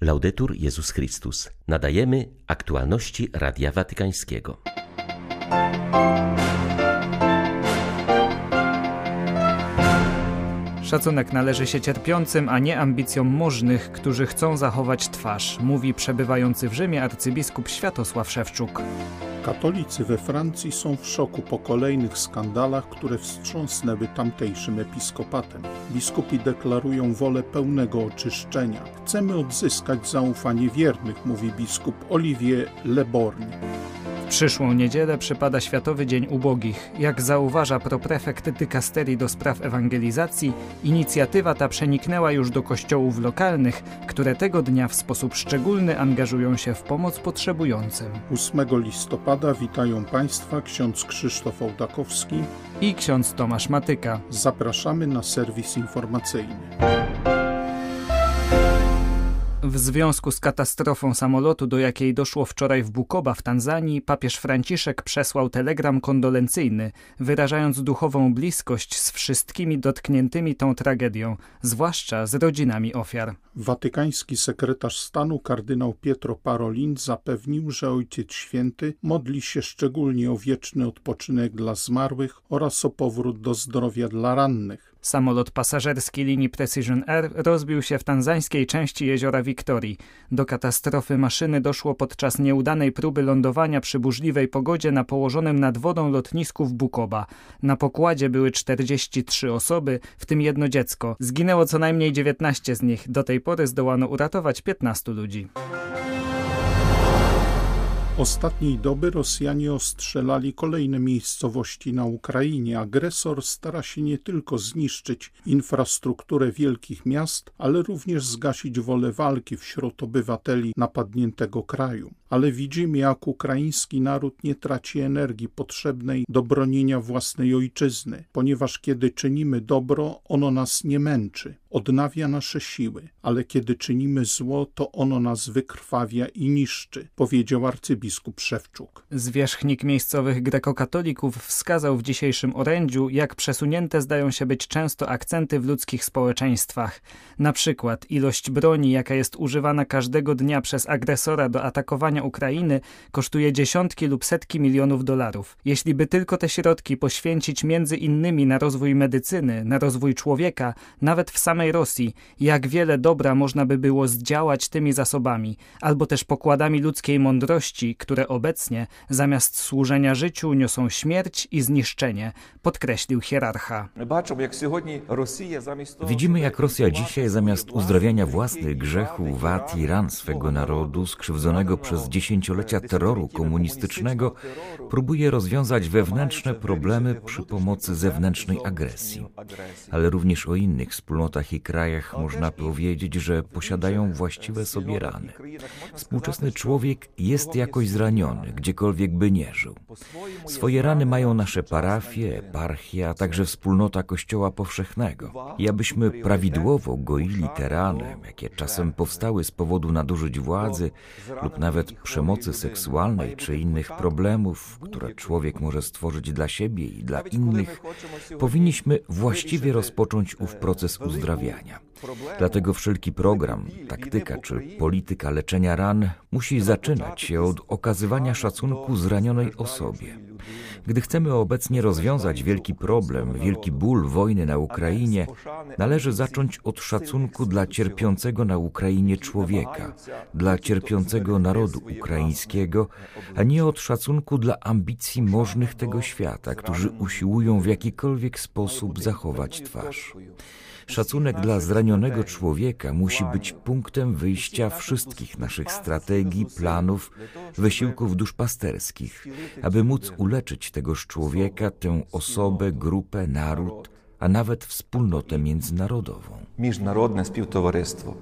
Laudetur Jezus Chrystus. Nadajemy aktualności Radia Watykańskiego. Szacunek należy się cierpiącym, a nie ambicjom możnych, którzy chcą zachować twarz, mówi przebywający w Rzymie arcybiskup Światosław Szewczuk. Katolicy we Francji są w szoku po kolejnych skandalach, które wstrząsnęły tamtejszym episkopatem. Biskupi deklarują wolę pełnego oczyszczenia. Chcemy odzyskać zaufanie wiernych, mówi biskup Olivier Leborgne. Przyszłą niedzielę przypada Światowy Dzień Ubogich. Jak zauważa proprefekt dykasterii do spraw ewangelizacji, inicjatywa ta przeniknęła już do kościołów lokalnych, które tego dnia w sposób szczególny angażują się w pomoc potrzebującym. 8 listopada witają Państwa ksiądz Krzysztof Ołdakowski i ksiądz Tomasz Matyka. Zapraszamy na serwis informacyjny. W związku z katastrofą samolotu, do jakiej doszło wczoraj w Bukoba w Tanzanii, papież Franciszek przesłał telegram kondolencyjny, wyrażając duchową bliskość z wszystkimi dotkniętymi tą tragedią, zwłaszcza z rodzinami ofiar. Watykański sekretarz stanu kardynał Pietro Parolin zapewnił, że Ojciec Święty modli się szczególnie o wieczny odpoczynek dla zmarłych oraz o powrót do zdrowia dla rannych. Samolot pasażerski linii Precision Air rozbił się w tanzańskiej części jeziora Victorii. Do katastrofy maszyny doszło podczas nieudanej próby lądowania przy burzliwej pogodzie na położonym nad wodą lotnisku w Bukoba. Na pokładzie były 43 osoby, w tym jedno dziecko. Zginęło co najmniej 19 z nich. Do tej pory zdołano uratować 15 ludzi. Ostatniej doby Rosjanie ostrzelali kolejne miejscowości na Ukrainie. Agresor stara się nie tylko zniszczyć infrastrukturę wielkich miast, ale również zgasić wolę walki wśród obywateli napadniętego kraju. Ale widzimy, jak ukraiński naród nie traci energii potrzebnej do bronienia własnej ojczyzny, ponieważ kiedy czynimy dobro, ono nas nie męczy, odnawia nasze siły, ale kiedy czynimy zło, to ono nas wykrwawia i niszczy, powiedział arcybiskup Szewczuk. Zwierzchnik miejscowych grekokatolików wskazał w dzisiejszym orędziu, jak przesunięte zdają się być często akcenty w ludzkich społeczeństwach. Na przykład ilość broni, jaka jest używana każdego dnia przez agresora do atakowania Ukrainy, kosztuje dziesiątki lub setki milionów dolarów. Jeśli by tylko te środki poświęcić między innymi na rozwój medycyny, na rozwój człowieka, nawet w samej Rosji, jak wiele dobra można by było zdziałać tymi zasobami, albo też pokładami ludzkiej mądrości, które obecnie, zamiast służenia życiu, niosą śmierć i zniszczenie, podkreślił hierarcha. Widzimy, jak Rosja dzisiaj, zamiast uzdrawiania własnych grzechów, wad i ran swego narodu, skrzywdzonego przez dziesięciolecia terroru komunistycznego, próbuje rozwiązać wewnętrzne problemy przy pomocy zewnętrznej agresji. Ale również o innych wspólnotach i krajach można powiedzieć, że posiadają właściwe sobie rany. Współczesny człowiek jest jakoś zraniony, gdziekolwiek by nie żył. Swoje rany mają nasze parafie, eparchie, a także wspólnota Kościoła Powszechnego. I abyśmy prawidłowo goili te rany, jakie czasem powstały z powodu nadużyć władzy lub nawet przemocy seksualnej czy innych problemów, które człowiek może stworzyć dla siebie i dla innych, powinniśmy właściwie rozpocząć ów proces uzdrawiania. Dlatego wszelki program, taktyka czy polityka leczenia ran musi zaczynać się od okazywania szacunku zranionej osobie. Gdy chcemy obecnie rozwiązać wielki problem, wielki ból wojny na Ukrainie, należy zacząć od szacunku dla cierpiącego na Ukrainie człowieka, dla cierpiącego narodu ukraińskiego, a nie od szacunku dla ambicji możnych tego świata, którzy usiłują w jakikolwiek sposób zachować twarz. Szacunek dla zranionego człowieka musi być punktem wyjścia wszystkich naszych strategii, planów, wysiłków duszpasterskich, aby móc uleczyć tegoż człowieka, tę osobę, grupę, naród, a nawet wspólnotę międzynarodową. Międzynarodne współtowarzystwo.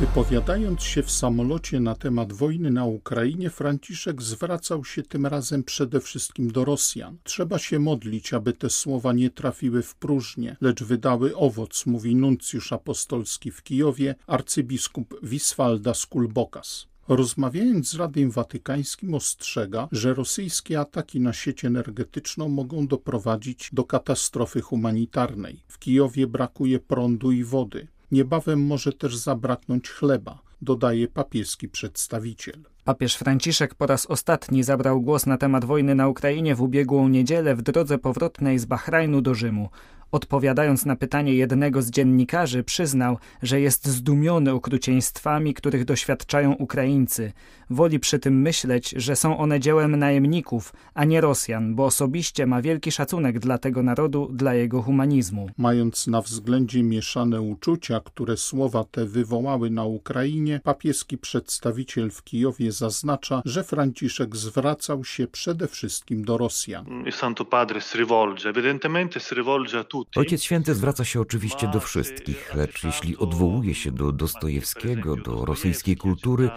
Wypowiadając się w samolocie na temat wojny na Ukrainie, Franciszek zwracał się tym razem przede wszystkim do Rosjan. Trzeba się modlić, aby te słowa nie trafiły w próżnię, lecz wydały owoc, mówi nuncjusz apostolski w Kijowie, arcybiskup Wiswalda Skulbokas. Rozmawiając z Radiem Watykańskim ostrzega, że rosyjskie ataki na sieć energetyczną mogą doprowadzić do katastrofy humanitarnej. W Kijowie brakuje prądu i wody. Niebawem może też zabraknąć chleba, dodaje papieski przedstawiciel. Papież Franciszek po raz ostatni zabrał głos na temat wojny na Ukrainie w ubiegłą niedzielę w drodze powrotnej z Bahrajnu do Rzymu. Odpowiadając na pytanie jednego z dziennikarzy, przyznał, że jest zdumiony okrucieństwami, których doświadczają Ukraińcy. Woli przy tym myśleć, że są one dziełem najemników, a nie Rosjan, bo osobiście ma wielki szacunek dla tego narodu, dla jego humanizmu. Mając na względzie mieszane uczucia, które słowa te wywołały na Ukrainie, papieski przedstawiciel w Kijowie zaznacza, że Franciszek zwracał się przede wszystkim do Rosjan. Santo Padre si rivolge, evidentemente si rivolge a tutti. Ojciec Święty zwraca się oczywiście do wszystkich, lecz jeśli odwołuje się do Dostojewskiego, do rosyjskiej kultury,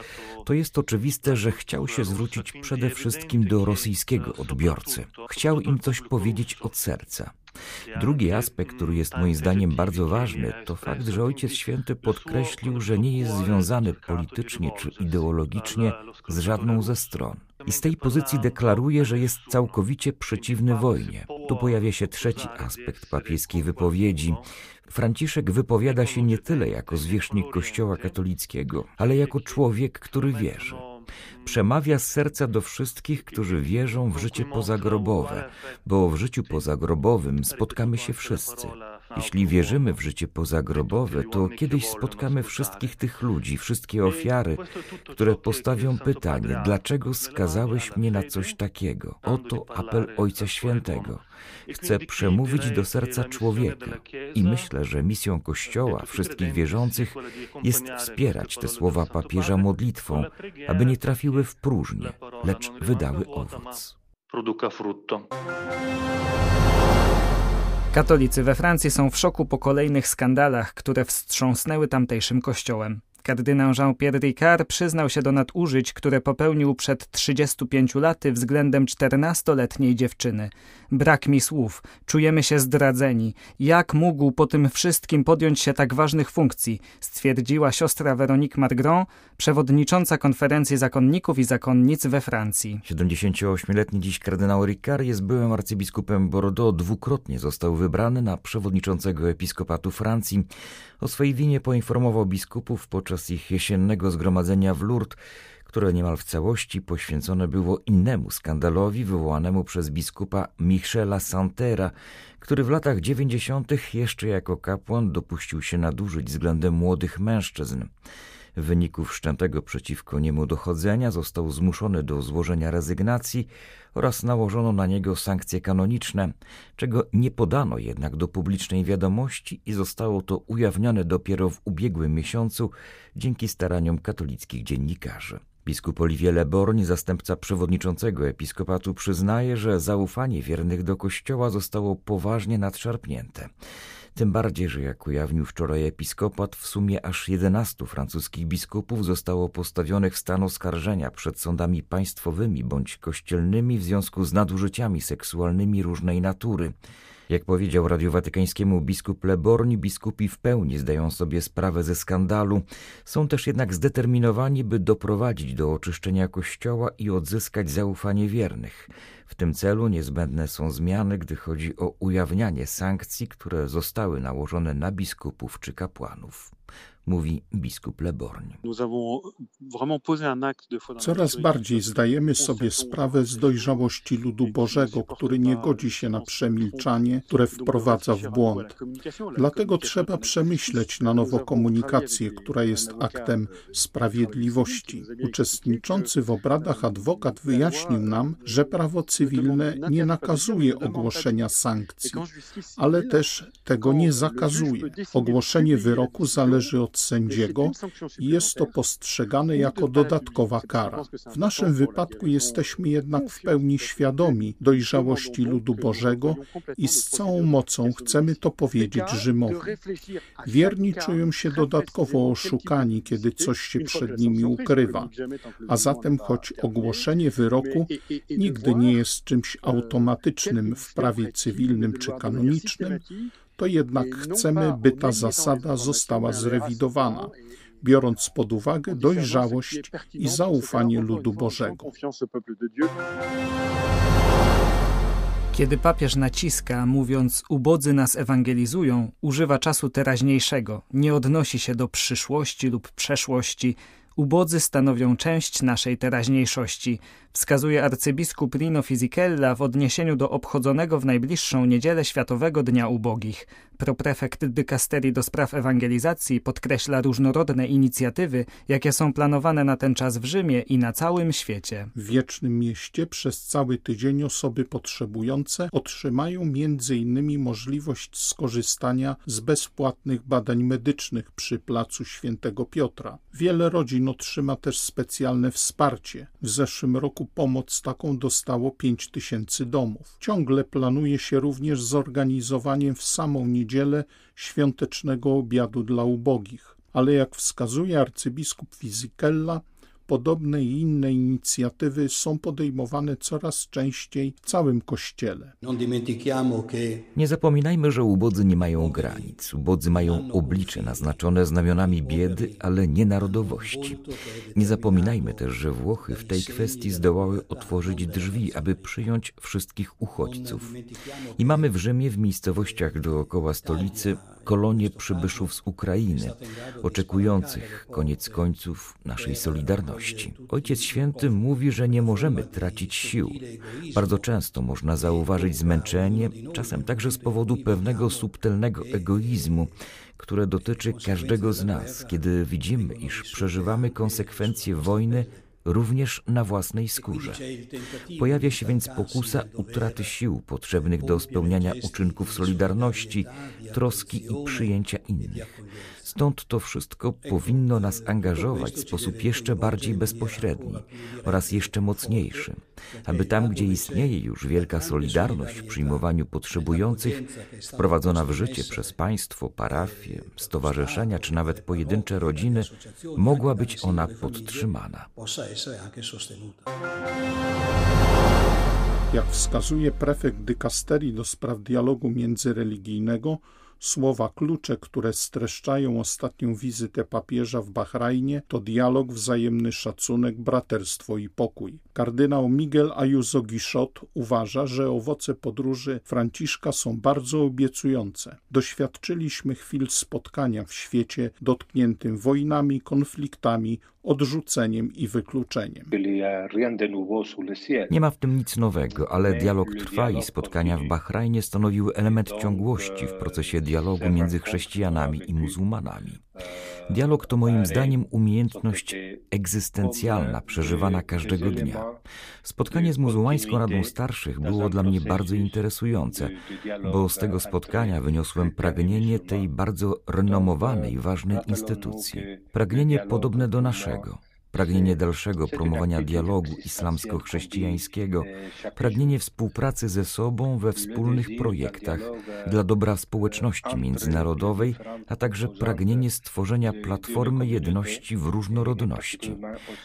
to jest oczywiste, że chciał się zwrócić przede wszystkim do rosyjskiego odbiorcy. Chciał im coś powiedzieć od serca. Drugi aspekt, który jest moim zdaniem bardzo ważny, to fakt, że Ojciec Święty podkreślił, że nie jest związany politycznie czy ideologicznie z żadną ze stron. I z tej pozycji deklaruje, że jest całkowicie przeciwny wojnie. Tu pojawia się trzeci aspekt papieskiej wypowiedzi. Franciszek wypowiada się nie tyle jako zwierzchnik Kościoła katolickiego, ale jako człowiek, który wierzy. Przemawia z serca do wszystkich, którzy wierzą w życie pozagrobowe, bo w życiu pozagrobowym spotkamy się wszyscy. Jeśli wierzymy w życie pozagrobowe, to kiedyś spotkamy wszystkich tych ludzi, wszystkie ofiary, które postawią pytanie, dlaczego skazałeś mnie na coś takiego? Oto apel Ojca Świętego. Chcę przemówić do serca człowieka i myślę, że misją Kościoła, wszystkich wierzących, jest wspierać te słowa papieża modlitwą, aby nie trafiły w próżnię, lecz wydały owoc. Katolicy we Francji są w szoku po kolejnych skandalach, które wstrząsnęły tamtejszym kościołem. Kardynał Jean-Pierre Ricard przyznał się do nadużyć, które popełnił przed 35 laty względem 14-letniej dziewczyny. Brak mi słów, czujemy się zdradzeni. Jak mógł po tym wszystkim podjąć się tak ważnych funkcji? Stwierdziła siostra Veronique Margron, przewodnicząca konferencji zakonników i zakonnic we Francji. 78-letni dziś kardynał Ricard jest byłym arcybiskupem Bordeaux. Dwukrotnie został wybrany na przewodniczącego episkopatu Francji. O swojej winie poinformował biskupów podczas ich jesiennego zgromadzenia w Lourdes, które niemal w całości poświęcone było innemu skandalowi wywołanemu przez biskupa Michela Santera, który w latach dziewięćdziesiątych jeszcze jako kapłan dopuścił się nadużyć względem młodych mężczyzn. Wyniku wszczętego przeciwko niemu dochodzenia został zmuszony do złożenia rezygnacji oraz nałożono na niego sankcje kanoniczne, czego nie podano jednak do publicznej wiadomości i zostało to ujawnione dopiero w ubiegłym miesiącu dzięki staraniom katolickich dziennikarzy. Biskup Olivier Leborn, zastępca przewodniczącego episkopatu, przyznaje, że zaufanie wiernych do Kościoła zostało poważnie nadszarpnięte. Tym bardziej, że jak ujawnił wczoraj episkopat, w sumie aż 11 francuskich biskupów zostało postawionych w stan oskarżenia przed sądami państwowymi bądź kościelnymi w związku z nadużyciami seksualnymi różnej natury. Jak powiedział Radiu Watykańskiemu biskup Leborni, biskupi w pełni zdają sobie sprawę ze skandalu, są też jednak zdeterminowani, by doprowadzić do oczyszczenia Kościoła i odzyskać zaufanie wiernych. W tym celu niezbędne są zmiany, gdy chodzi o ujawnianie sankcji, które zostały nałożone na biskupów czy kapłanów mówi biskup Leborn. Coraz bardziej zdajemy sobie sprawę z dojrzałości ludu Bożego, który nie godzi się na przemilczanie, które wprowadza w błąd. Dlatego trzeba przemyśleć na nowo komunikację, która jest aktem sprawiedliwości. Uczestniczący w obradach adwokat wyjaśnił nam, że prawo cywilne nie nakazuje ogłoszenia sankcji, ale też tego nie zakazuje. Ogłoszenie wyroku zależy od od sędziego i jest to postrzegane jako dodatkowa kara. W naszym wypadku jesteśmy jednak w pełni świadomi dojrzałości ludu Bożego i z całą mocą chcemy to powiedzieć Rzymowi. Wierni czują się dodatkowo oszukani, kiedy coś się przed nimi ukrywa. A zatem, choć ogłoszenie wyroku nigdy nie jest czymś automatycznym w prawie cywilnym czy kanonicznym, to jednak chcemy, by ta zasada została zrewidowana, biorąc pod uwagę dojrzałość i zaufanie ludu Bożego. Kiedy papież naciska, mówiąc ubodzy nas ewangelizują, używa czasu teraźniejszego, nie odnosi się do przyszłości lub przeszłości. Ubodzy stanowią część naszej teraźniejszości, wskazuje arcybiskup Rino Fisichella w odniesieniu do obchodzonego w najbliższą niedzielę Światowego Dnia Ubogich. Proprefekt dykasterii do spraw ewangelizacji podkreśla różnorodne inicjatywy, jakie są planowane na ten czas w Rzymie i na całym świecie. W Wiecznym Mieście przez cały tydzień osoby potrzebujące otrzymają m.in. możliwość skorzystania z bezpłatnych badań medycznych przy placu Świętego Piotra. Wiele rodzin otrzyma też specjalne wsparcie. W zeszłym roku pomoc taką dostało 5 tysięcy domów. Ciągle planuje się również zorganizowaniem w samą niedzielę świątecznego obiadu dla ubogich. Ale jak wskazuje arcybiskup Fizikella, Podobne i inne inicjatywy są podejmowane coraz częściej w całym Kościele. Nie zapominajmy, że ubodzy nie mają granic. Ubodzy mają oblicze naznaczone znamionami biedy, ale nie narodowości. Nie zapominajmy też, że Włochy w tej kwestii zdołały otworzyć drzwi, aby przyjąć wszystkich uchodźców. I mamy w Rzymie, w miejscowościach dookoła stolicy, kolonie przybyszów z Ukrainy, oczekujących koniec końców naszej solidarności. Ojciec Święty mówi, że nie możemy tracić sił. Bardzo często można zauważyć zmęczenie, czasem także z powodu pewnego subtelnego egoizmu, które dotyczy każdego z nas, kiedy widzimy, iż przeżywamy konsekwencje wojny również na własnej skórze. Pojawia się więc pokusa utraty sił potrzebnych do spełniania uczynków solidarności, troski i przyjęcia innych. Stąd to wszystko powinno nas angażować w sposób jeszcze bardziej bezpośredni oraz jeszcze mocniejszy, aby tam, gdzie istnieje już wielka solidarność w przyjmowaniu potrzebujących, wprowadzona w życie przez państwo, parafie, stowarzyszenia czy nawet pojedyncze rodziny, mogła być ona podtrzymana. Jak wskazuje prefekt dykasterii do spraw dialogu międzyreligijnego, Słowa klucze, które streszczają ostatnią wizytę papieża w Bahrajnie, to dialog, wzajemny szacunek, braterstwo i pokój. Kardynał Miguel Ayuso Guichot uważa, że owoce podróży Franciszka są bardzo obiecujące. Doświadczyliśmy chwil spotkania w świecie dotkniętym wojnami, konfliktami, odrzuceniem i wykluczeniem. Nie ma w tym nic nowego, ale dialog trwa i spotkania w Bahrajnie stanowiły element ciągłości w procesie dialogu między chrześcijanami i muzułmanami. Dialog to moim zdaniem umiejętność egzystencjalna, przeżywana każdego dnia. Spotkanie z muzułmańską Radą Starszych było dla mnie bardzo interesujące, bo z tego spotkania wyniosłem pragnienie tej bardzo renomowanej, ważnej instytucji. Pragnienie podobne do naszego pragnienie dalszego promowania dialogu islamsko-chrześcijańskiego, pragnienie współpracy ze sobą we wspólnych projektach dla dobra społeczności międzynarodowej, a także pragnienie stworzenia platformy jedności w różnorodności,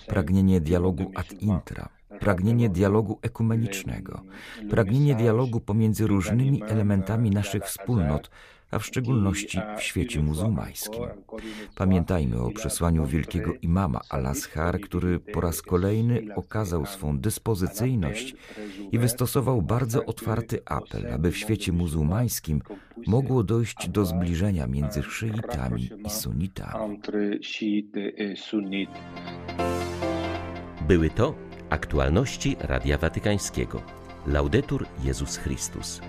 pragnienie dialogu ad intra. pragnienie dialogu ekumenicznego, pragnienie dialogu pomiędzy różnymi elementami naszych wspólnot, a w szczególności w świecie muzułmańskim. Pamiętajmy o przesłaniu wielkiego imama Al-Azhar, który po raz kolejny okazał swą dyspozycyjność i wystosował bardzo otwarty apel, aby w świecie muzułmańskim mogło dojść do zbliżenia między szyitami i sunnitami. Były to aktualności Radia Watykańskiego. Laudetur Jezus Chrystus.